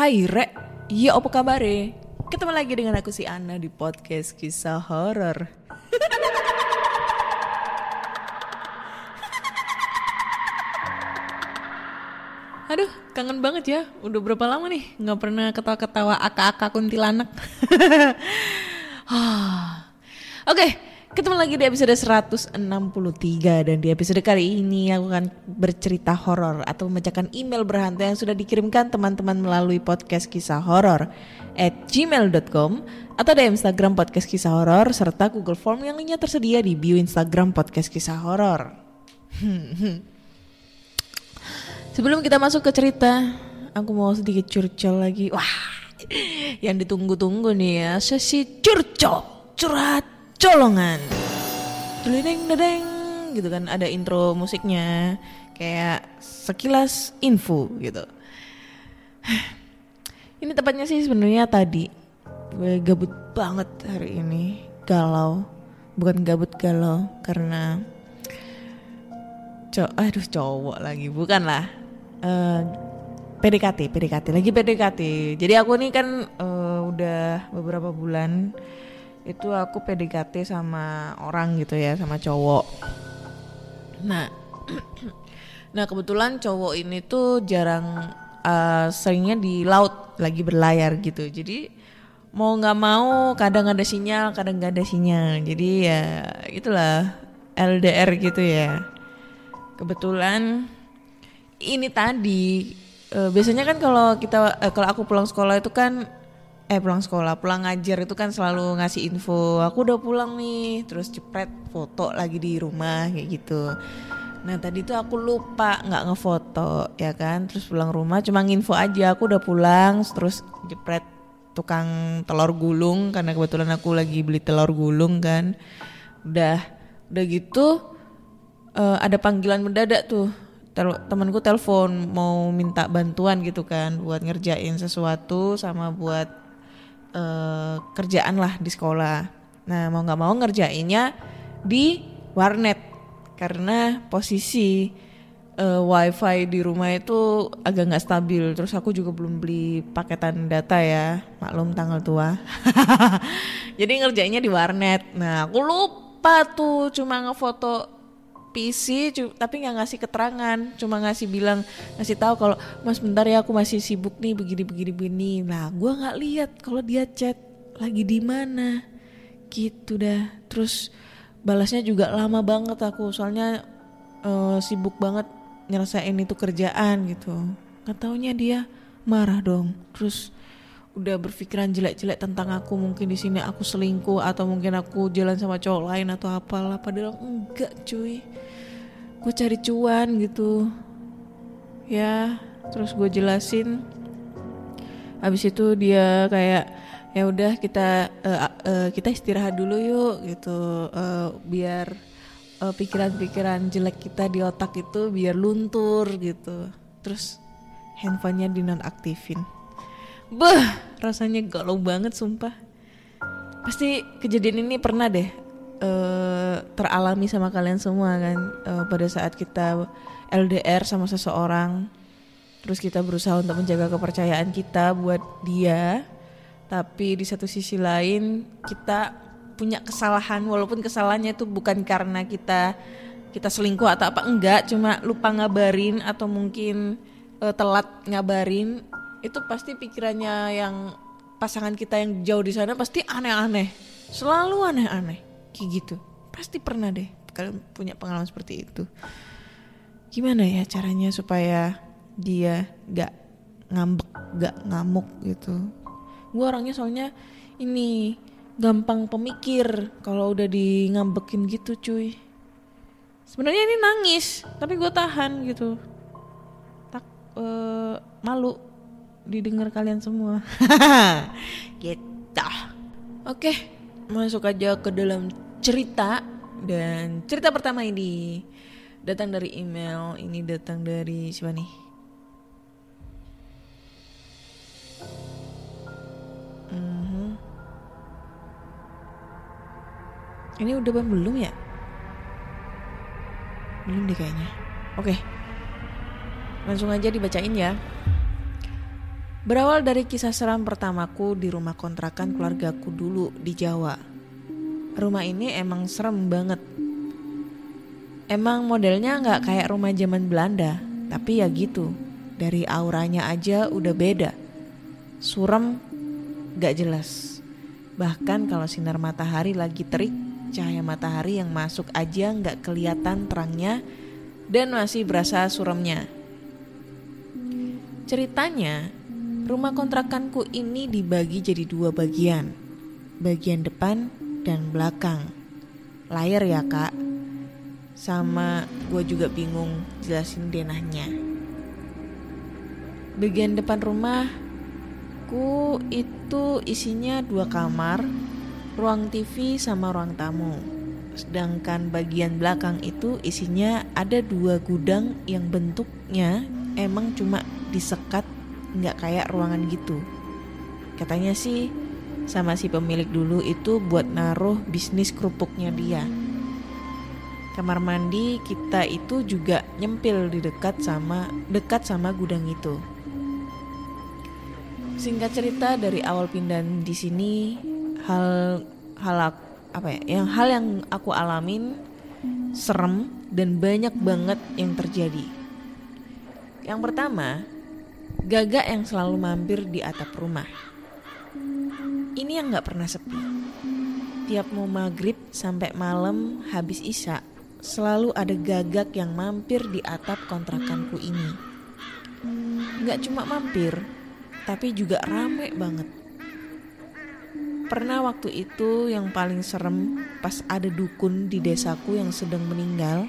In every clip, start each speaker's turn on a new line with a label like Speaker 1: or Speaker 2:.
Speaker 1: Hai Rek, iya apa kabare? Ketemu lagi dengan aku si Ana di podcast kisah horor. Aduh, kangen banget ya. Udah berapa lama nih nggak pernah ketawa-ketawa aka-aka kuntilanak. Ah. Oke, ketemu lagi di episode 163 dan di episode kali ini aku akan bercerita horor atau membacakan email berhantu yang sudah dikirimkan teman-teman melalui podcast kisah horor at gmail.com atau di Instagram podcast kisah horor serta Google Form yang lainnya tersedia di bio Instagram podcast kisah horor. Sebelum kita masuk ke cerita, aku mau sedikit curcol lagi. Wah, yang ditunggu-tunggu nih ya, sesi curcol, curhat colongan. Deleng dedeng gitu kan ada intro musiknya. Kayak sekilas info gitu. Ini tepatnya sih sebenarnya tadi. Gue gabut banget hari ini, galau. Bukan gabut galau. Karena co aduh cowok lagi. Bukan lah. Eh, PDKT PDKT lagi PDKT jadi aku nih kan eh, udah beberapa bulan itu aku PDKT sama orang gitu ya sama cowok. Nah nah kebetulan cowok ini tuh jarang eh, seringnya di laut lagi berlayar gitu. Jadi mau nggak mau kadang ada sinyal kadang nggak ada sinyal. Jadi ya itulah LDR gitu ya. Kebetulan ini tadi eh, biasanya kan kalau kita eh, kalau aku pulang sekolah itu kan eh pulang sekolah. Pulang ngajar itu kan selalu ngasih info aku udah pulang nih. Terus cepret foto lagi di rumah kayak gitu. Nah tadi tuh aku lupa nggak ngefoto ya kan? Terus pulang rumah cuma nginfo aja aku udah pulang. Terus jepret tukang telur gulung karena kebetulan aku lagi beli telur gulung kan. Udah udah gitu eh, ada panggilan mendadak tuh. Tel- temanku telepon mau minta bantuan gitu kan buat ngerjain sesuatu sama buat eh, kerjaan lah di sekolah. Nah mau nggak mau ngerjainnya di warnet karena posisi eh, wifi di rumah itu agak nggak stabil. Terus aku juga belum beli paketan data ya, maklum tanggal tua. Jadi ngerjainnya di warnet. Nah aku lupa tuh cuma ngefoto PC tapi nggak ngasih keterangan. Cuma ngasih bilang ngasih tahu kalau mas bentar ya aku masih sibuk nih begini begini begini. Nah gua nggak lihat kalau dia chat lagi di mana. Gitu dah. Terus balasnya juga lama banget aku soalnya eh, sibuk banget nyelesain itu kerjaan gitu. Nggak taunya dia marah dong. Terus udah berpikiran jelek-jelek tentang aku mungkin di sini aku selingkuh atau mungkin aku jalan sama cowok lain atau apalah padahal enggak cuy gue cari cuan gitu ya terus gue jelasin habis itu dia kayak ya udah kita eh, eh, kita istirahat dulu yuk gitu eh, biar eh, pikiran-pikiran jelek kita di otak itu biar luntur gitu. Terus handphonenya dinonaktifin. Beh, rasanya galau banget sumpah. Pasti kejadian ini pernah deh eh, teralami sama kalian semua kan eh, pada saat kita LDR sama seseorang. Terus kita berusaha untuk menjaga kepercayaan kita buat dia. Tapi di satu sisi lain kita punya kesalahan walaupun kesalahannya itu bukan karena kita kita selingkuh atau apa enggak, cuma lupa ngabarin atau mungkin eh, telat ngabarin itu pasti pikirannya yang pasangan kita yang jauh di sana pasti aneh-aneh. Selalu aneh-aneh kayak gitu. Pasti pernah deh kalian punya pengalaman seperti itu. Gimana ya caranya supaya dia gak ngambek gak ngamuk gitu? Gue orangnya soalnya ini gampang pemikir kalau udah di ngambekin gitu cuy. Sebenarnya ini nangis tapi gue tahan gitu. Tak eh, malu didengar kalian semua. Gitu. Oke masuk aja ke dalam cerita. Dan cerita pertama ini datang dari email ini datang dari siapa nih? Mhm. ini udah belum ya? Belum deh kayaknya. Oke. Langsung aja dibacain ya Berawal dari kisah seram pertamaku di rumah kontrakan keluargaku dulu di Jawa. Rumah ini emang serem banget. Emang modelnya nggak kayak rumah zaman Belanda, tapi ya gitu. Dari auranya aja udah beda. Surem, gak jelas. Bahkan kalau sinar matahari lagi terik, cahaya matahari yang masuk aja nggak kelihatan terangnya dan masih berasa suremnya. Ceritanya, rumah kontrakanku ini dibagi jadi dua bagian. Bagian depan dan belakang. Layar ya kak. Sama gue juga bingung jelasin denahnya. Bagian depan rumahku itu isinya dua kamar, ruang TV sama ruang tamu. Sedangkan bagian belakang itu isinya ada dua gudang yang bentuknya emang cuma disekat nggak kayak ruangan gitu. Katanya sih sama si pemilik dulu itu buat naruh bisnis kerupuknya dia. Kamar mandi kita itu juga nyempil di dekat sama dekat sama gudang itu. Singkat cerita dari awal pindah di sini hal hal apa ya yang hal yang aku alamin serem dan banyak banget yang terjadi. Yang pertama, gagak yang selalu mampir di atap rumah. Ini yang nggak pernah sepi. Tiap mau maghrib sampai malam habis isya, selalu ada gagak yang mampir di atap kontrakanku ini. Nggak cuma mampir, tapi juga rame banget. Pernah waktu itu yang paling serem pas ada dukun di desaku yang sedang meninggal.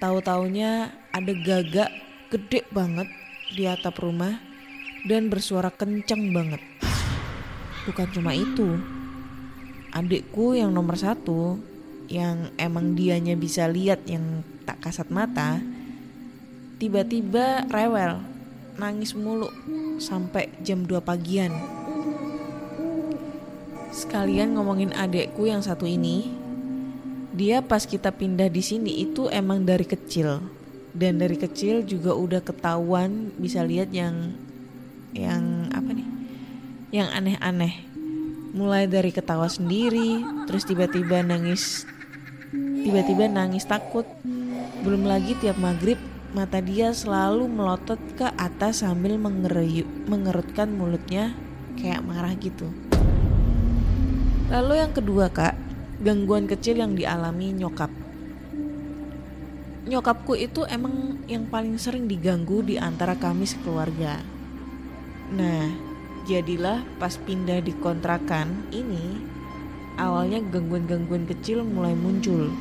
Speaker 1: Tahu-taunya ada gagak gede banget di atap rumah dan bersuara kencang banget. Bukan cuma itu, adikku yang nomor satu, yang emang dianya bisa lihat yang tak kasat mata, tiba-tiba rewel, nangis mulu sampai jam 2 pagian. Sekalian ngomongin adekku yang satu ini, dia pas kita pindah di sini itu emang dari kecil dan dari kecil juga udah ketahuan bisa lihat yang yang apa nih? Yang aneh-aneh. Mulai dari ketawa sendiri terus tiba-tiba nangis tiba-tiba nangis takut. Belum lagi tiap maghrib mata dia selalu melotot ke atas sambil mengeruyu, mengerutkan mulutnya kayak marah gitu. Lalu yang kedua kak gangguan kecil yang dialami nyokap nyokapku itu emang yang paling sering diganggu di antara kami sekeluarga. Nah, jadilah pas pindah di kontrakan ini, awalnya gangguan-gangguan kecil mulai muncul.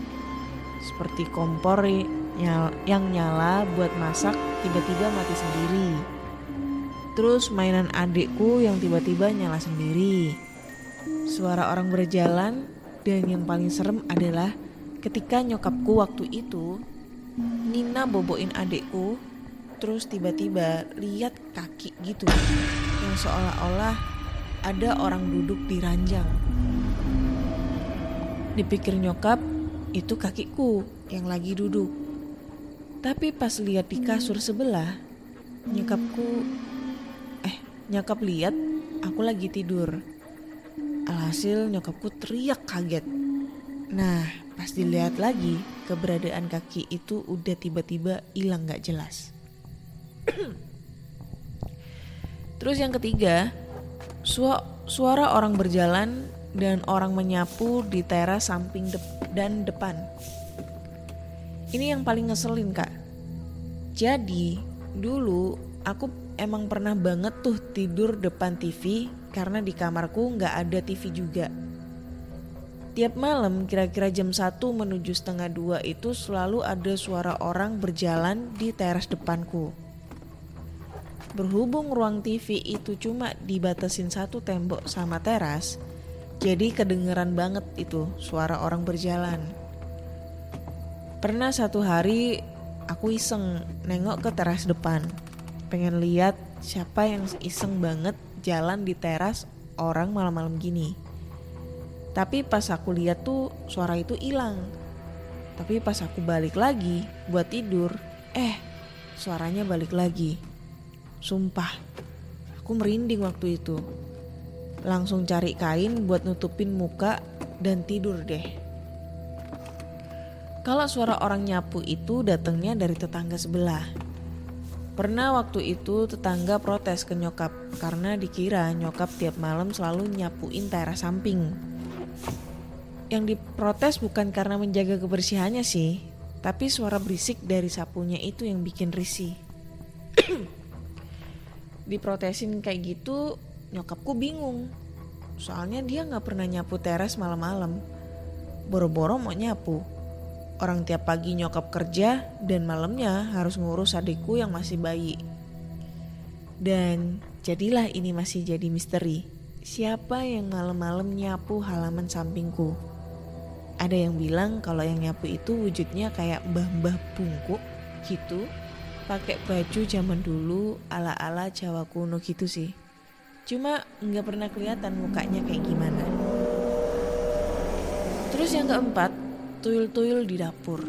Speaker 1: Seperti kompor yang nyala buat masak tiba-tiba mati sendiri. Terus mainan adikku yang tiba-tiba nyala sendiri. Suara orang berjalan dan yang paling serem adalah ketika nyokapku waktu itu Nina boboin adekku terus tiba-tiba lihat kaki gitu yang seolah-olah ada orang duduk di ranjang. Dipikir nyokap itu kakiku yang lagi duduk. Tapi pas lihat di kasur sebelah, nyokapku eh nyokap lihat aku lagi tidur. Alhasil nyokapku teriak kaget. Nah, pas dilihat lagi, keberadaan kaki itu udah tiba-tiba hilang gak jelas. Terus yang ketiga, su- suara orang berjalan dan orang menyapu di teras samping dep- dan depan. Ini yang paling ngeselin kak. Jadi dulu aku emang pernah banget tuh tidur depan TV karena di kamarku nggak ada TV juga. Tiap malam kira-kira jam 1 menuju setengah dua itu selalu ada suara orang berjalan di teras depanku. Berhubung ruang TV itu cuma dibatasin satu tembok sama teras, jadi kedengeran banget itu suara orang berjalan. Pernah satu hari aku iseng nengok ke teras depan, pengen lihat siapa yang iseng banget jalan di teras orang malam-malam gini. Tapi pas aku lihat tuh suara itu hilang. Tapi pas aku balik lagi buat tidur, eh suaranya balik lagi. Sumpah, aku merinding waktu itu. Langsung cari kain buat nutupin muka dan tidur deh. Kalau suara orang nyapu itu datangnya dari tetangga sebelah. Pernah waktu itu tetangga protes ke nyokap karena dikira nyokap tiap malam selalu nyapuin teras samping. Yang diprotes bukan karena menjaga kebersihannya sih, tapi suara berisik dari sapunya itu yang bikin risih. Diprotesin kayak gitu, nyokapku bingung. Soalnya dia nggak pernah nyapu teras malam-malam. Boro-boro mau nyapu. Orang tiap pagi nyokap kerja dan malamnya harus ngurus adikku yang masih bayi. Dan jadilah ini masih jadi misteri. Siapa yang malam-malam nyapu halaman sampingku? Ada yang bilang kalau yang nyapu itu wujudnya kayak mbah-mbah bungkuk gitu. Pakai baju zaman dulu ala-ala Jawa kuno gitu sih. Cuma nggak pernah kelihatan mukanya kayak gimana. Terus yang keempat, tuyul-tuyul di dapur.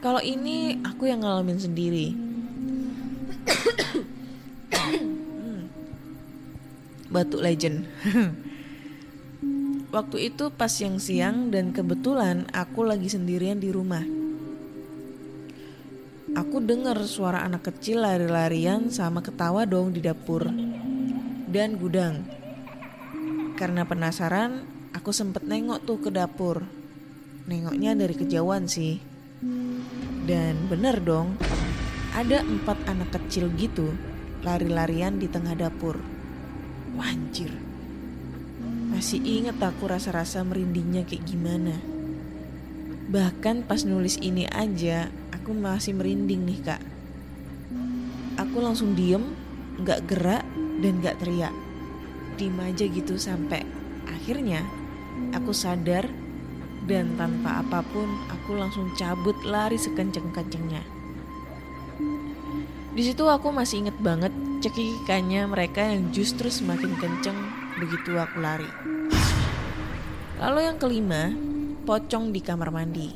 Speaker 1: Kalau ini aku yang ngalamin sendiri. Hmm. Batuk legend. Waktu itu pas siang-siang dan kebetulan aku lagi sendirian di rumah. Aku dengar suara anak kecil lari-larian sama ketawa dong di dapur dan gudang. Karena penasaran, aku sempet nengok tuh ke dapur. Nengoknya dari kejauhan sih. Dan bener dong, ada empat anak kecil gitu lari-larian di tengah dapur. Wanjir. Masih inget aku rasa-rasa merindingnya kayak gimana. Bahkan pas nulis ini aja, aku masih merinding nih kak. Aku langsung diem, gak gerak dan gak teriak. Diem aja gitu sampai akhirnya aku sadar dan tanpa apa pun aku langsung cabut lari sekenceng-kencengnya. Di situ aku masih inget banget cekikikannya mereka yang justru semakin kenceng begitu aku lari. Lalu yang kelima, pocong di kamar mandi.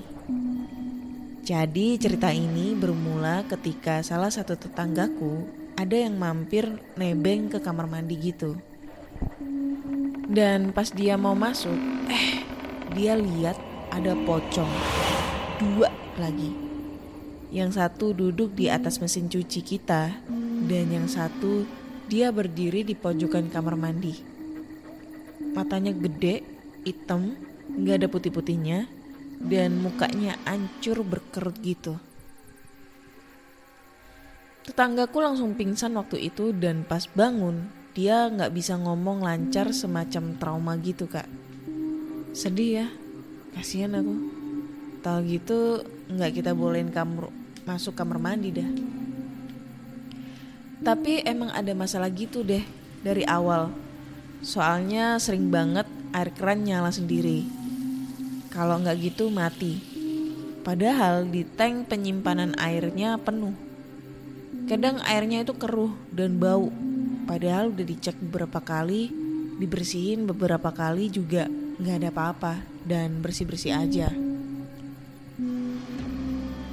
Speaker 1: Jadi cerita ini bermula ketika salah satu tetanggaku ada yang mampir nebeng ke kamar mandi gitu. Dan pas dia mau masuk, eh dia lihat ada pocong. Dua lagi. Yang satu duduk di atas mesin cuci kita dan yang satu dia berdiri di pojokan kamar mandi. Matanya gede, hitam, nggak ada putih-putihnya, dan mukanya ancur berkerut gitu. Tetanggaku langsung pingsan waktu itu dan pas bangun dia nggak bisa ngomong lancar semacam trauma gitu kak. Sedih ya, kasihan aku. Tahu gitu nggak kita bolehin kamu masuk kamar mandi dah. Tapi emang ada masalah gitu deh dari awal. Soalnya sering banget air keran nyala sendiri. Kalau nggak gitu mati. Padahal di tank penyimpanan airnya penuh. Kadang airnya itu keruh dan bau. Padahal udah dicek beberapa kali, dibersihin beberapa kali juga nggak ada apa-apa dan bersih-bersih aja.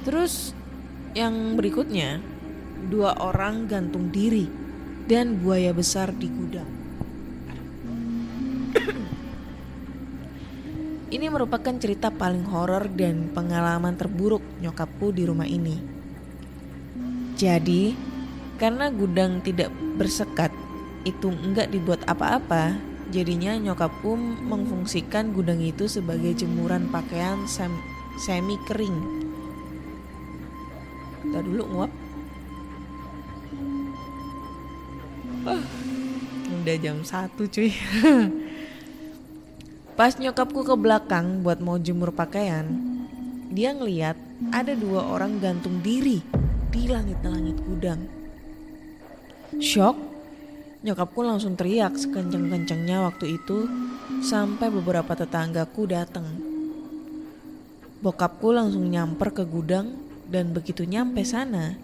Speaker 1: Terus yang berikutnya, dua orang gantung diri dan buaya besar di gudang. Ini merupakan cerita paling horor dan pengalaman terburuk nyokapku di rumah ini. Jadi, karena gudang tidak bersekat, itu enggak dibuat apa-apa, jadinya nyokapku memfungsikan gudang itu sebagai jemuran pakaian sem- semi kering. Kita dulu nguap. Ah, udah jam 1 cuy. Pas nyokapku ke belakang buat mau jemur pakaian, dia ngeliat ada dua orang gantung diri di langit-langit gudang. Shock, nyokapku langsung teriak sekencang-kencangnya waktu itu sampai beberapa tetanggaku datang. Bokapku langsung nyamper ke gudang dan begitu nyampe sana,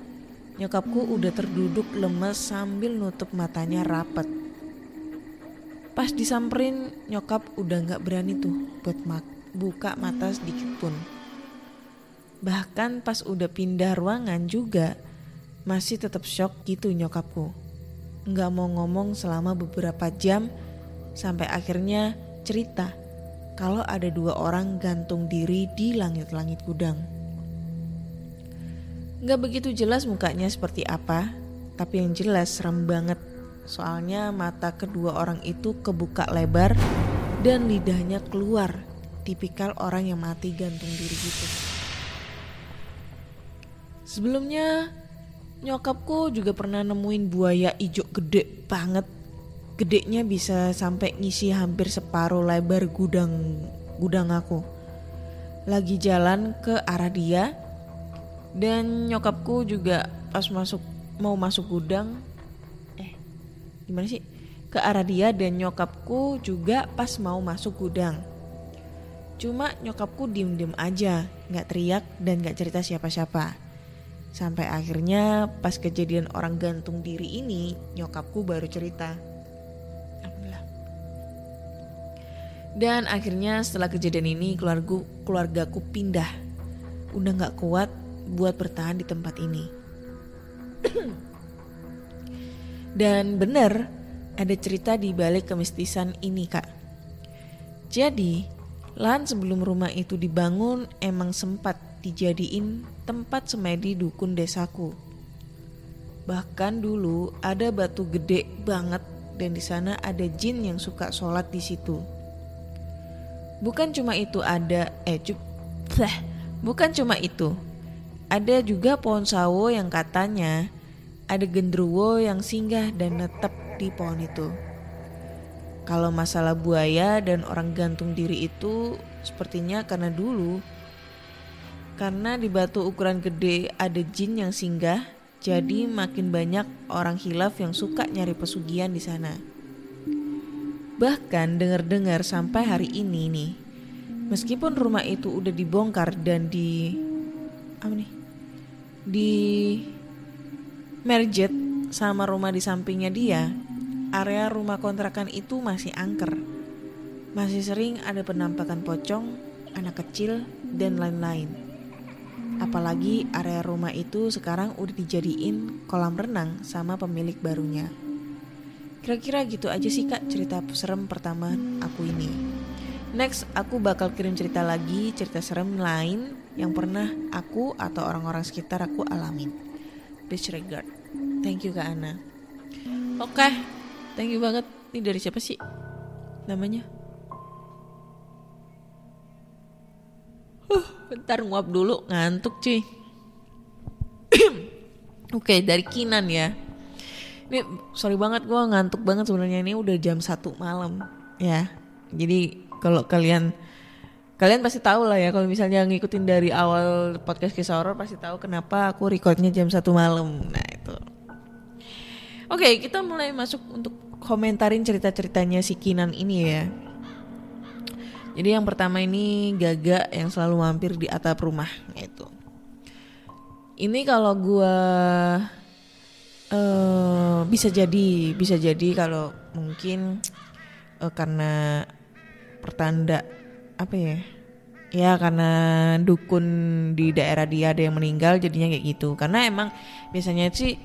Speaker 1: nyokapku udah terduduk lemes sambil nutup matanya rapet. Pas disamperin nyokap udah nggak berani tuh buat mak buka mata sedikit pun. Bahkan pas udah pindah ruangan juga masih tetap shock gitu nyokapku. Nggak mau ngomong selama beberapa jam sampai akhirnya cerita kalau ada dua orang gantung diri di langit-langit gudang. Nggak begitu jelas mukanya seperti apa, tapi yang jelas serem banget Soalnya mata kedua orang itu kebuka lebar dan lidahnya keluar. Tipikal orang yang mati gantung diri gitu. Sebelumnya nyokapku juga pernah nemuin buaya ijo gede banget. Gedenya bisa sampai ngisi hampir separuh lebar gudang gudang aku. Lagi jalan ke arah dia dan nyokapku juga pas masuk mau masuk gudang gimana sih ke arah dia dan nyokapku juga pas mau masuk gudang. Cuma nyokapku diem-diem aja, nggak teriak dan nggak cerita siapa-siapa. Sampai akhirnya pas kejadian orang gantung diri ini, nyokapku baru cerita. Alhamdulillah. Dan akhirnya setelah kejadian ini keluarga keluargaku pindah. Udah nggak kuat buat bertahan di tempat ini. Dan bener, ada cerita di balik kemistisan ini kak. Jadi, lahan sebelum rumah itu dibangun emang sempat dijadiin tempat semedi dukun desaku. Bahkan dulu ada batu gede banget dan di sana ada jin yang suka sholat di situ. Bukan cuma itu ada, eh bukan cuma itu. Ada juga pohon sawo yang katanya ada gendruwo yang singgah dan netep di pohon itu. Kalau masalah buaya dan orang gantung diri itu sepertinya karena dulu karena di batu ukuran gede ada jin yang singgah, jadi makin banyak orang hilaf yang suka nyari pesugihan di sana. Bahkan dengar-dengar sampai hari ini nih, meskipun rumah itu udah dibongkar dan di apa nih? Di merjet sama rumah di sampingnya dia, area rumah kontrakan itu masih angker. Masih sering ada penampakan pocong, anak kecil, dan lain-lain. Apalagi area rumah itu sekarang udah dijadiin kolam renang sama pemilik barunya. Kira-kira gitu aja sih kak cerita serem pertama aku ini. Next aku bakal kirim cerita lagi cerita serem lain yang pernah aku atau orang-orang sekitar aku alamin. Disregard. Thank you Kak Ana. Oke, okay. thank you banget. Ini dari siapa sih namanya? Uh, bentar nguap dulu, ngantuk cuy. Oke, okay, dari Kinan ya. Ini sorry banget gue ngantuk banget sebenarnya ini udah jam satu malam ya. Jadi kalau kalian kalian pasti tahu lah ya kalau misalnya ngikutin dari awal podcast kisah horor pasti tahu kenapa aku recordnya jam satu malam. Nah itu. Oke, kita mulai masuk untuk komentarin cerita-ceritanya si Kinan ini ya. Jadi yang pertama ini gagak yang selalu mampir di atap rumah itu. Ini kalau gua eh bisa jadi, bisa jadi kalau mungkin eh, karena pertanda apa ya? Ya karena dukun di daerah dia ada yang meninggal jadinya kayak gitu. Karena emang biasanya sih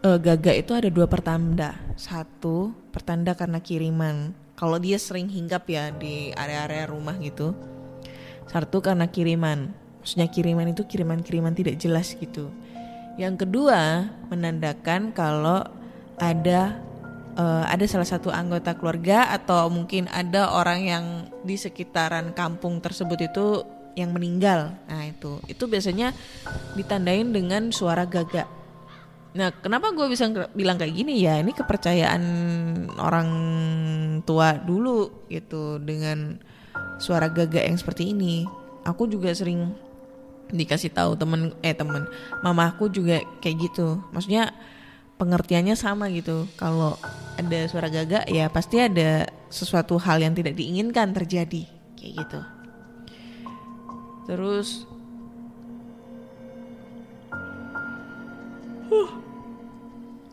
Speaker 1: eh, gagak itu ada dua pertanda. Satu pertanda karena kiriman. Kalau dia sering hinggap ya di area-area rumah gitu. Satu karena kiriman. Maksudnya kiriman itu kiriman-kiriman tidak jelas gitu. Yang kedua menandakan kalau ada eh, ada salah satu anggota keluarga atau mungkin ada orang yang di sekitaran kampung tersebut itu yang meninggal. Nah itu itu biasanya ditandain dengan suara gagak. Nah kenapa gue bisa bilang kayak gini ya ini kepercayaan orang tua dulu gitu dengan suara gagak yang seperti ini. Aku juga sering dikasih tahu temen eh temen mamaku juga kayak gitu maksudnya pengertiannya sama gitu. Kalau ada suara gagak ya pasti ada sesuatu hal yang tidak diinginkan terjadi. Kayak gitu. Terus Huh.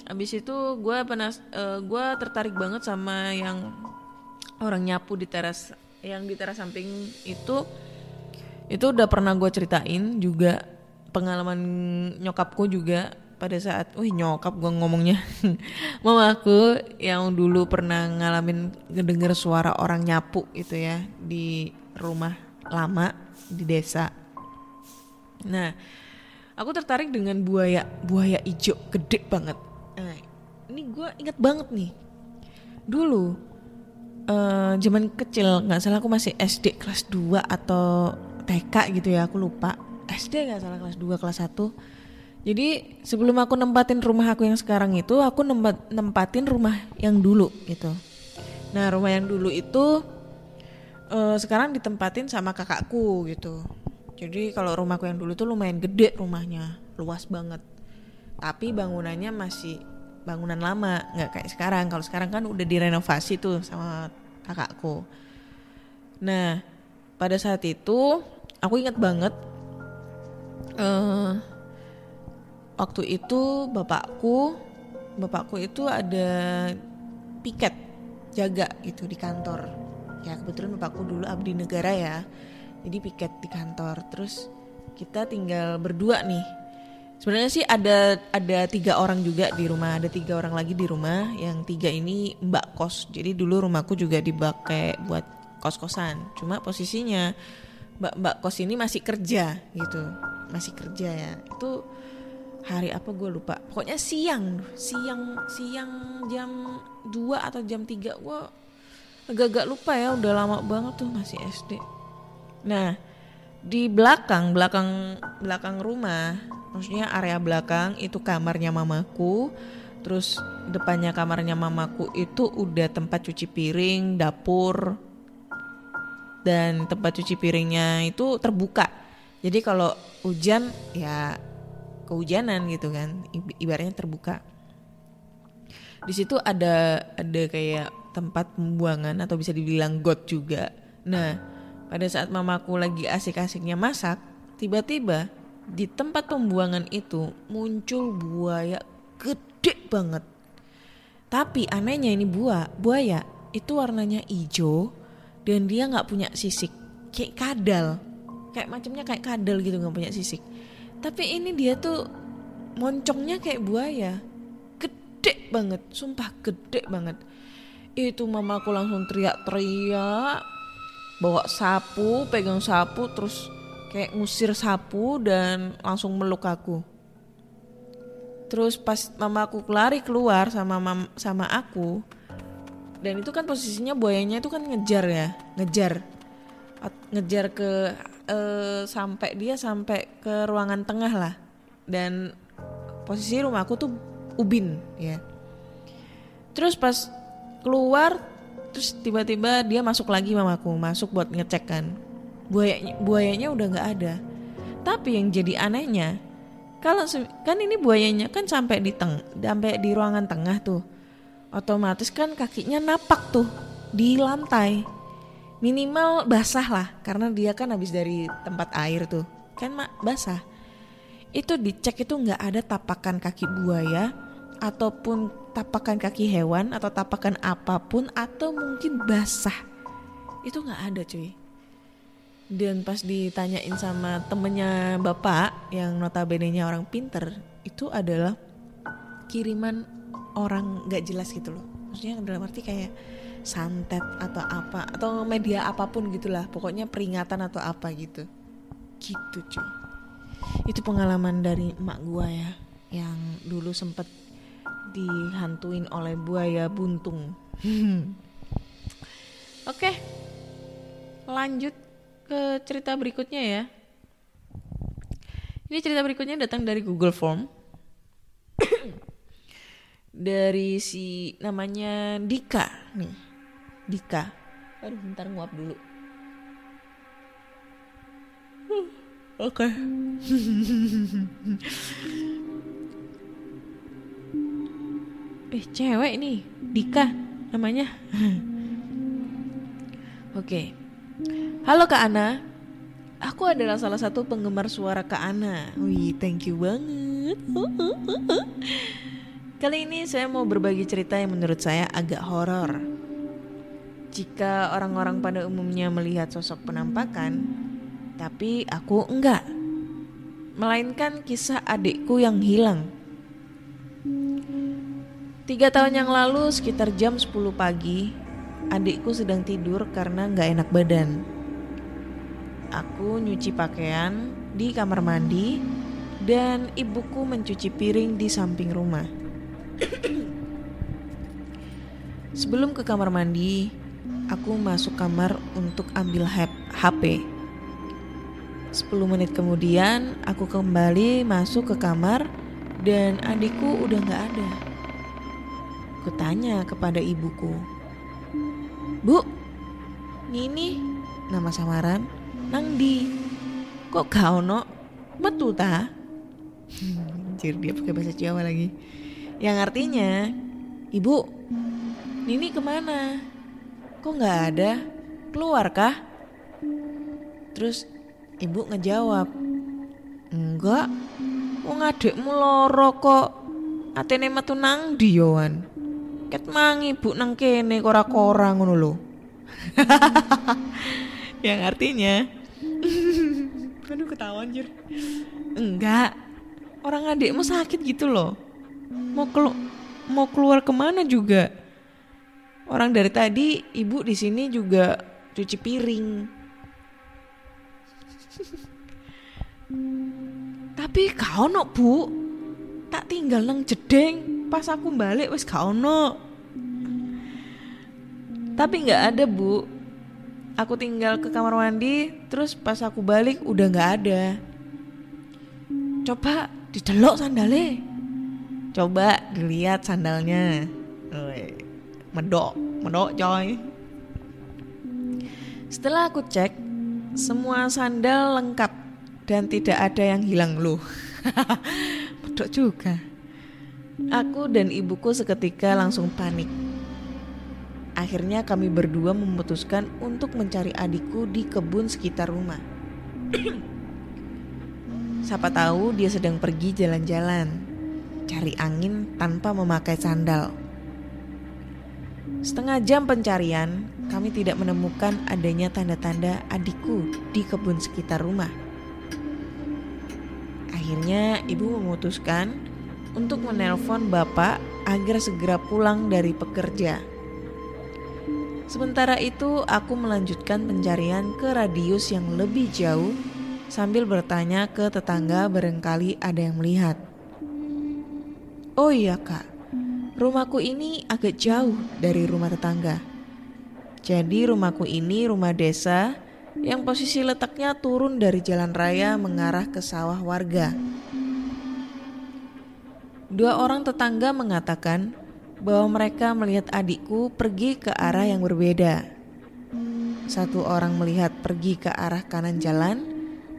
Speaker 1: Abis itu gue penas, gue tertarik banget sama yang orang nyapu di teras, yang di teras samping itu. Itu udah pernah gue ceritain juga. Pengalaman nyokapku juga pada saat, wih nyokap gue ngomongnya, mama aku yang dulu pernah ngalamin ngedenger suara orang nyapu itu ya di rumah lama di desa. Nah, aku tertarik dengan buaya, buaya ijo gede banget. Nah, ini gue inget banget nih, dulu eh zaman kecil nggak salah aku masih SD kelas 2 atau TK gitu ya aku lupa SD nggak salah kelas 2 kelas 1 jadi sebelum aku nempatin rumah aku yang sekarang itu aku nempat, nempatin rumah yang dulu gitu. Nah rumah yang dulu itu eh, sekarang ditempatin sama kakakku gitu. Jadi kalau rumahku yang dulu tuh lumayan gede rumahnya luas banget. Tapi bangunannya masih bangunan lama nggak kayak sekarang. Kalau sekarang kan udah direnovasi tuh sama kakakku. Nah pada saat itu aku ingat banget eh waktu itu bapakku bapakku itu ada piket jaga gitu di kantor. Ya kebetulan bapakku dulu abdi negara ya. Jadi piket di kantor. Terus kita tinggal berdua nih. Sebenarnya sih ada ada tiga orang juga di rumah. Ada tiga orang lagi di rumah. Yang tiga ini mbak kos. Jadi dulu rumahku juga dipakai buat kos kosan cuma posisinya mbak mbak kos ini masih kerja gitu. Masih kerja ya. Itu hari apa gue lupa. Pokoknya siang siang siang jam 2 atau jam 3 gue agak-agak lupa ya udah lama banget tuh masih SD nah di belakang belakang belakang rumah maksudnya area belakang itu kamarnya mamaku. Terus depannya kamarnya mamaku itu udah tempat cuci piring dapur. Dan tempat cuci piringnya itu terbuka. Jadi kalau hujan ya kehujanan gitu kan. Ib- ibaratnya terbuka. Di situ ada ada kayak tempat pembuangan atau bisa dibilang got juga. Nah pada saat mamaku lagi asik-asiknya masak tiba-tiba di tempat pembuangan itu muncul buaya gede banget. Tapi anehnya ini buah buaya itu warnanya hijau dan dia nggak punya sisik. Kayak kadal. Kayak macamnya kayak kadal gitu nggak punya sisik tapi ini dia tuh moncongnya kayak buaya. Gede banget sumpah gede banget. Itu mamaku langsung teriak-teriak bawa sapu pegang sapu terus kayak ngusir sapu dan langsung meluk aku. Terus pas mamaku lari keluar sama mam- sama aku dan itu kan posisinya buayanya itu kan ngejar ya ngejar. Ngejar ke eh, sampai dia sampai ke ruangan tengah lah. Dan posisi rumahku tuh ubin ya. Terus pas keluar terus tiba-tiba dia masuk lagi mamaku masuk buat ngecek kan. Buayanya buayanya udah nggak ada. Tapi yang jadi anehnya kalau kan ini buayanya kan sampai di teng sampai di ruangan tengah tuh. Otomatis kan kakinya napak tuh di lantai minimal basah lah karena dia kan habis dari tempat air tuh. Kan mak? Basah. Itu dicek itu nggak ada tapakan kaki buaya ataupun tapakan kaki hewan atau tapakan apa pun atau mungkin basah. Itu nggak ada cuy. Dan pas ditanyain sama temennya bapak yang notabene-nya orang pinter itu adalah kiriman orang nggak jelas gitu loh. Maksudnya dalam arti kayak santet atau apa atau media apa pun gitulah pokoknya peringatan atau apa gitu. Gitu cuy itu pengalaman dari emak gua ya yang dulu sempet dihantuin oleh buaya buntung. Oke lanjut ke cerita berikutnya ya. Ini cerita berikutnya datang dari Google Form. Dari si namanya Dika nih Dika. Aduh bentar nguap dulu. Oke. Eh cewek nih. Dika namanya. Oke. Halo Kak Ana. Aku adalah salah satu penggemar suara Kak Ana. Wih, thank you banget. Kali ini saya mau berbagi cerita yang menurut saya agak horor. Jika orang-orang pada umumnya melihat sosok penampakan, tapi aku enggak. Melainkan kisah adikku yang hilang. Tiga tahun yang lalu sekitar jam 10 pagi, adikku sedang tidur karena nggak enak badan. Aku nyuci pakaian di kamar mandi dan ibuku mencuci piring di samping rumah. Sebelum ke kamar mandi, aku masuk kamar untuk ambil HP. 10 menit kemudian, aku kembali masuk ke kamar dan adikku udah nggak ada. Aku tanya kepada ibuku, Bu, Nini, nama samaran, nang di, kok kau no, metu ta? Anjir dia pakai bahasa Jawa lagi. Yang artinya, ibu, Nini ke mana? Kok nggak ada? Keluar kah? Terus ibu ngejawab, enggak, wong adikmu loro kok. Atene metu nang ndi yoan? Ket mang ibu nang kene kora-kora ngono lho. Yang artinya Aduh ketawa anjir Enggak Orang adikmu sakit gitu loh Mau kelu mau keluar ke mana juga Orang dari tadi ibu di sini juga cuci piring. Tapi kau no bu. Tak tinggal nang jedeng. Pas aku balik wes kau no Tapi nggak ada bu. Aku tinggal ke kamar mandi Terus pas aku balik udah nggak ada. Coba didelok sandalnya. Coba dilihat sandalnya Medok Medok coy Setelah aku cek Semua sandal lengkap Dan tidak ada yang hilang loh Medok juga Aku dan ibuku seketika langsung panik Akhirnya kami berdua memutuskan untuk mencari adikku di kebun sekitar rumah. Siapa tahu dia sedang pergi jalan-jalan, cari angin tanpa memakai sandal. Setengah jam pencarian, kami tidak menemukan adanya tanda-tanda adikku di kebun sekitar rumah. Akhirnya ibu memutuskan untuk menelpon bapak agar segera pulang dari pekerja. Sementara itu, aku melanjutkan pencarian ke radius yang lebih jauh sambil bertanya ke tetangga barangkali ada yang melihat. Oh iya kak, rumahku ini agak jauh dari rumah tetangga. Jadi rumahku ini rumah desa yang posisi letaknya turun dari jalan raya mengarah ke sawah warga. Dua orang tetangga mengatakan bahwa mereka melihat adikku pergi ke arah yang berbeda. Satu orang melihat pergi ke arah kanan jalan,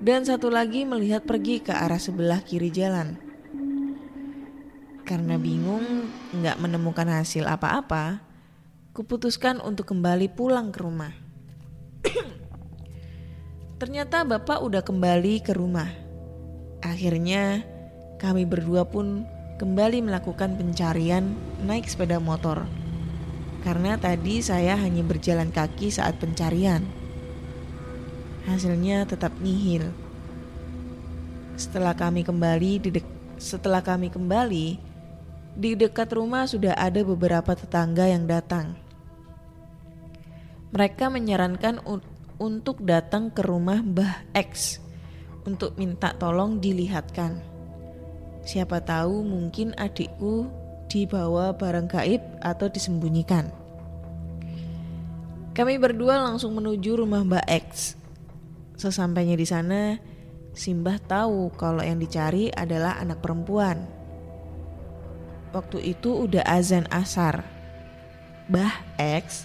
Speaker 1: dan satu lagi melihat pergi ke arah sebelah kiri jalan. Karena bingung nggak menemukan hasil apa-apa, kuputuskan untuk kembali pulang ke rumah. Ternyata bapak udah kembali ke rumah. Akhirnya kami berdua pun kembali melakukan pencarian naik sepeda motor. Karena tadi saya hanya berjalan kaki saat pencarian. Hasilnya tetap nihil. Setelah kami kembali di setelah kami kembali di dekat rumah sudah ada beberapa tetangga yang datang. Mereka menyarankan un- untuk datang ke rumah Mbah X untuk minta tolong dilihatkan. Siapa tahu mungkin adikku dibawa barang gaib atau disembunyikan. Kami berdua langsung menuju rumah Mbak X. Sesampainya di sana, Simbah tahu kalau yang dicari adalah anak perempuan. Waktu itu udah azan asar. Mbah X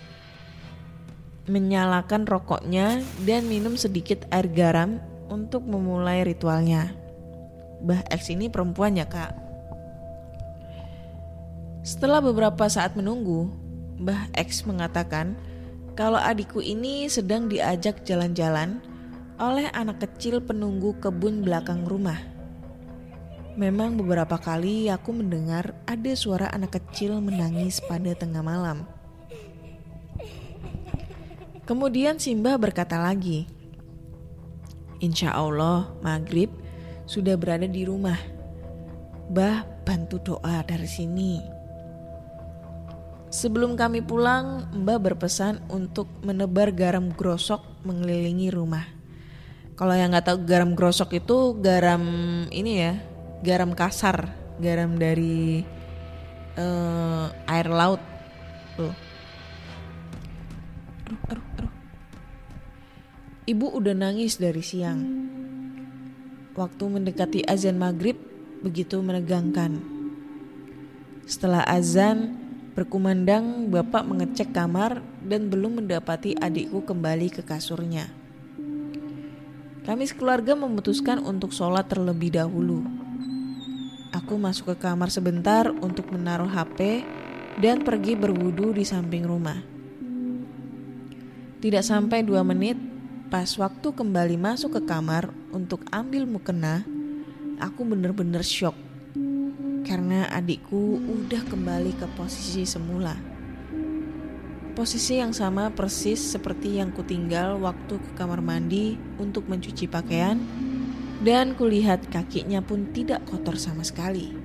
Speaker 1: menyalakan rokoknya dan minum sedikit air garam untuk memulai ritualnya. Mbah X ini perempuan ya kak. Setelah beberapa saat menunggu, Mbah X mengatakan kalau adikku ini sedang diajak jalan-jalan oleh anak kecil penunggu kebun belakang rumah. Memang beberapa kali aku mendengar ada suara anak kecil menangis pada tengah malam. Kemudian Simbah berkata lagi, Insya Allah maghrib sudah berada di rumah. Bah bantu doa dari sini. Sebelum kami pulang, Mbah berpesan untuk menebar garam grosok mengelilingi rumah. Kalau yang nggak tahu garam grosok itu garam ini ya, garam kasar, garam dari eh, air laut. Tuh. Ibu udah nangis dari siang. Waktu mendekati azan maghrib begitu menegangkan. Setelah azan berkumandang, bapak mengecek kamar dan belum mendapati adikku kembali ke kasurnya. Kami sekeluarga memutuskan untuk sholat terlebih dahulu. Aku masuk ke kamar sebentar untuk menaruh HP dan pergi berwudu di samping rumah. Tidak sampai dua menit, pas waktu kembali masuk ke kamar untuk ambil mukena, aku bener-bener shock. Karena adikku udah kembali ke posisi semula. Posisi yang sama persis seperti yang kutinggal waktu ke kamar mandi untuk mencuci pakaian dan kulihat kakinya pun tidak kotor sama sekali.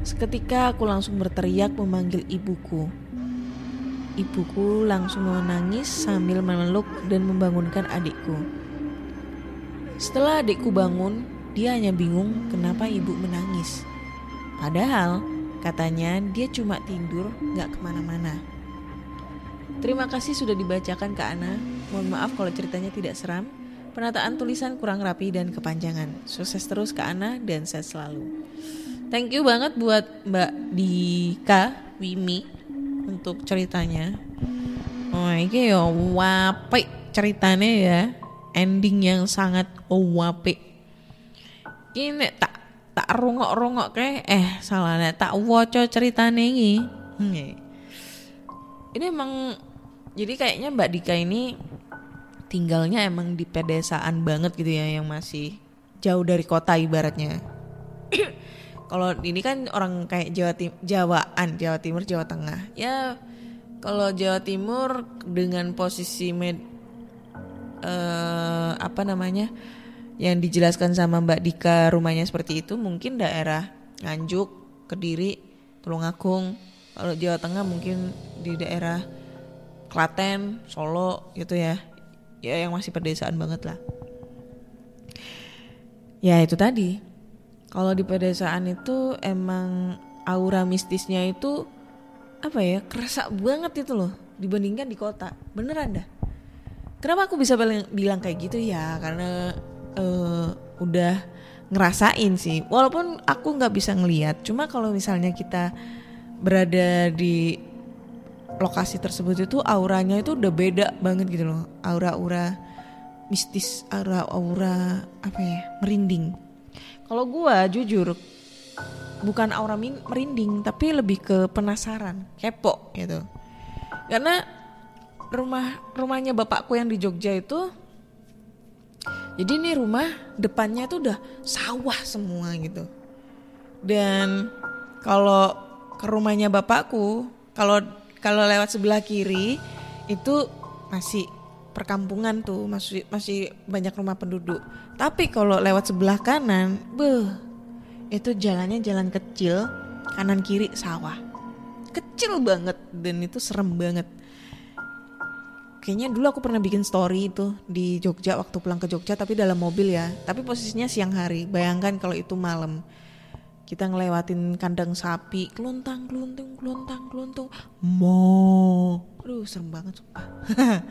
Speaker 1: Seketika aku langsung berteriak memanggil ibuku. Ibuku langsung menangis sambil memeluk dan membangunkan adikku. Setelah adikku bangun, dia hanya bingung kenapa ibu menangis. Padahal katanya dia cuma tidur gak ke mana-mana. Terima kasih sudah dibacakan Kak Ana. Mohon maaf kalau ceritanya tidak seram. Penataan tulisan kurang rapi dan kepanjangan. Sukses terus Kak Ana dan sehat selalu. Thank you banget buat Mbak Dika Wimi untuk ceritanya. Oh ini ya wape ceritanya ya. Ending yang sangat wape. Ini tak tak rungok-rungok kayak eh salah nek tak woco ceritanya ini. Hmm. Ini emang jadi kayaknya Mbak Dika ini tinggalnya emang di pedesaan banget gitu ya yang masih jauh dari kota ibaratnya. kalau ini kan orang kayak Jawa Tim Jawaan, Jawa Timur, Jawa Tengah. Ya kalau Jawa Timur dengan posisi med eh, apa namanya? yang dijelaskan sama Mbak Dika rumahnya seperti itu mungkin daerah Nganjuk, Kediri, Tulungagung. Kalau Jawa Tengah mungkin di daerah Klaten, Solo gitu ya. Ya yang masih pedesaan banget lah. Ya itu tadi. Kalau di pedesaan itu emang aura mistisnya itu apa ya kerasa banget itu loh dibandingkan di kota. Beneran dah. Kenapa aku bisa bilang, kayak gitu ya? Karena eh, udah ngerasain sih. Walaupun aku nggak bisa ngeliat. Cuma kalau misalnya kita berada di lokasi tersebut itu auranya itu udah beda banget gitu loh. Aura-aura mistis, aura-aura apa ya merinding. Kalau gua jujur bukan aura merinding tapi lebih ke penasaran, kepo gitu. Karena rumah rumahnya bapakku yang di Jogja itu Jadi ini rumah depannya tuh udah sawah semua gitu. Dan kalau ke rumahnya bapakku, kalau kalau lewat sebelah kiri itu masih perkampungan tuh, masih masih banyak rumah penduduk. Tapi kalau lewat sebelah kanan, beh, itu jalannya jalan kecil, kanan kiri sawah. Kecil banget dan itu serem banget. Kayaknya dulu aku pernah bikin story itu di Jogja waktu pulang ke Jogja tapi dalam mobil ya. Tapi posisinya siang hari. Bayangkan kalau itu malam. Kita ngelewatin kandang sapi, kelontang, keluntung, kelontang, keluntung. Mo. Aduh, serem banget sumpah.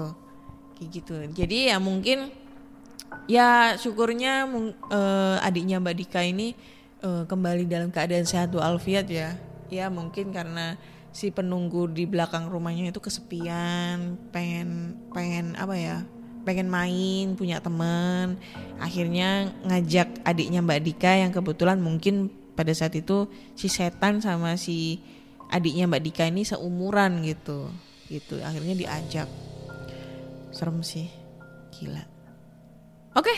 Speaker 1: Tuh. Kayak gitu. Jadi ya mungkin ya syukurnya eh, adiknya Mbak Dika ini eh, kembali dalam keadaan sehat walafiat ya. Ya mungkin karena si penunggu di belakang rumahnya itu kesepian, pengen pengen apa ya? Pengen main, punya teman. Akhirnya ngajak adiknya Mbak Dika yang kebetulan mungkin pada saat itu si setan sama si adiknya Mbak Dika ini seumuran gitu. Gitu. Akhirnya diajak. Serem sih. Gila. Oke,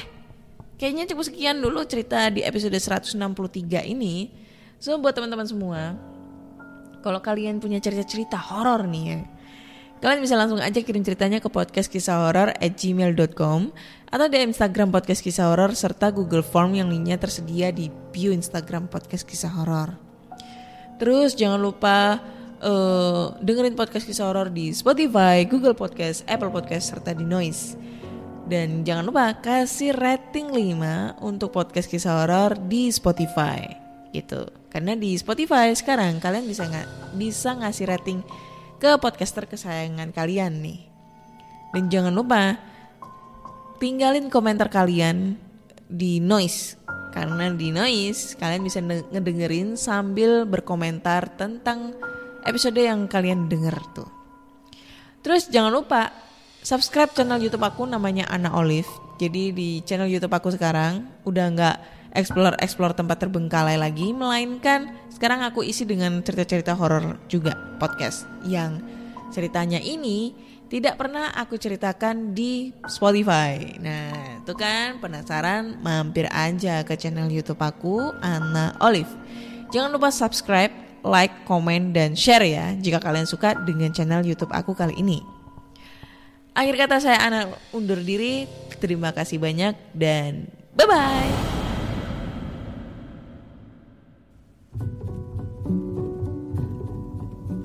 Speaker 1: kayaknya cukup sekian dulu cerita di episode 163 ini. So buat teman-teman semua, kalau kalian punya cerita-cerita horor nih ya, kalian bisa langsung aja kirim ceritanya ke podcast kisah horor at gmail.com atau di Instagram podcast kisah horor serta Google Form yang linknya tersedia di bio Instagram podcast kisah horor. Terus jangan lupa eh, dengerin podcast kisah horor di Spotify, Google Podcast, Apple Podcast serta di Noise. Dan jangan lupa kasih rating 5 untuk podcast kisah horor di Spotify gitu. Karena di Spotify sekarang kalian bisa nggak bisa ngasih rating ke podcaster kesayangan kalian nih. Dan jangan lupa tinggalin komentar kalian di Noise karena di Noise kalian bisa nge- ngedengerin sambil berkomentar tentang episode yang kalian denger tuh. Terus jangan lupa subscribe channel YouTube aku namanya Ana Olive. Jadi di channel YouTube aku sekarang udah nggak explore explore tempat terbengkalai lagi, melainkan sekarang aku isi dengan cerita-cerita horor juga podcast yang ceritanya ini tidak pernah aku ceritakan di Spotify. Nah, itu kan penasaran mampir aja ke channel YouTube aku Ana Olive. Jangan lupa subscribe, like, komen, dan share ya jika kalian suka dengan channel YouTube aku kali ini. Akhir kata saya Ana undur diri. Terima kasih banyak dan bye-bye.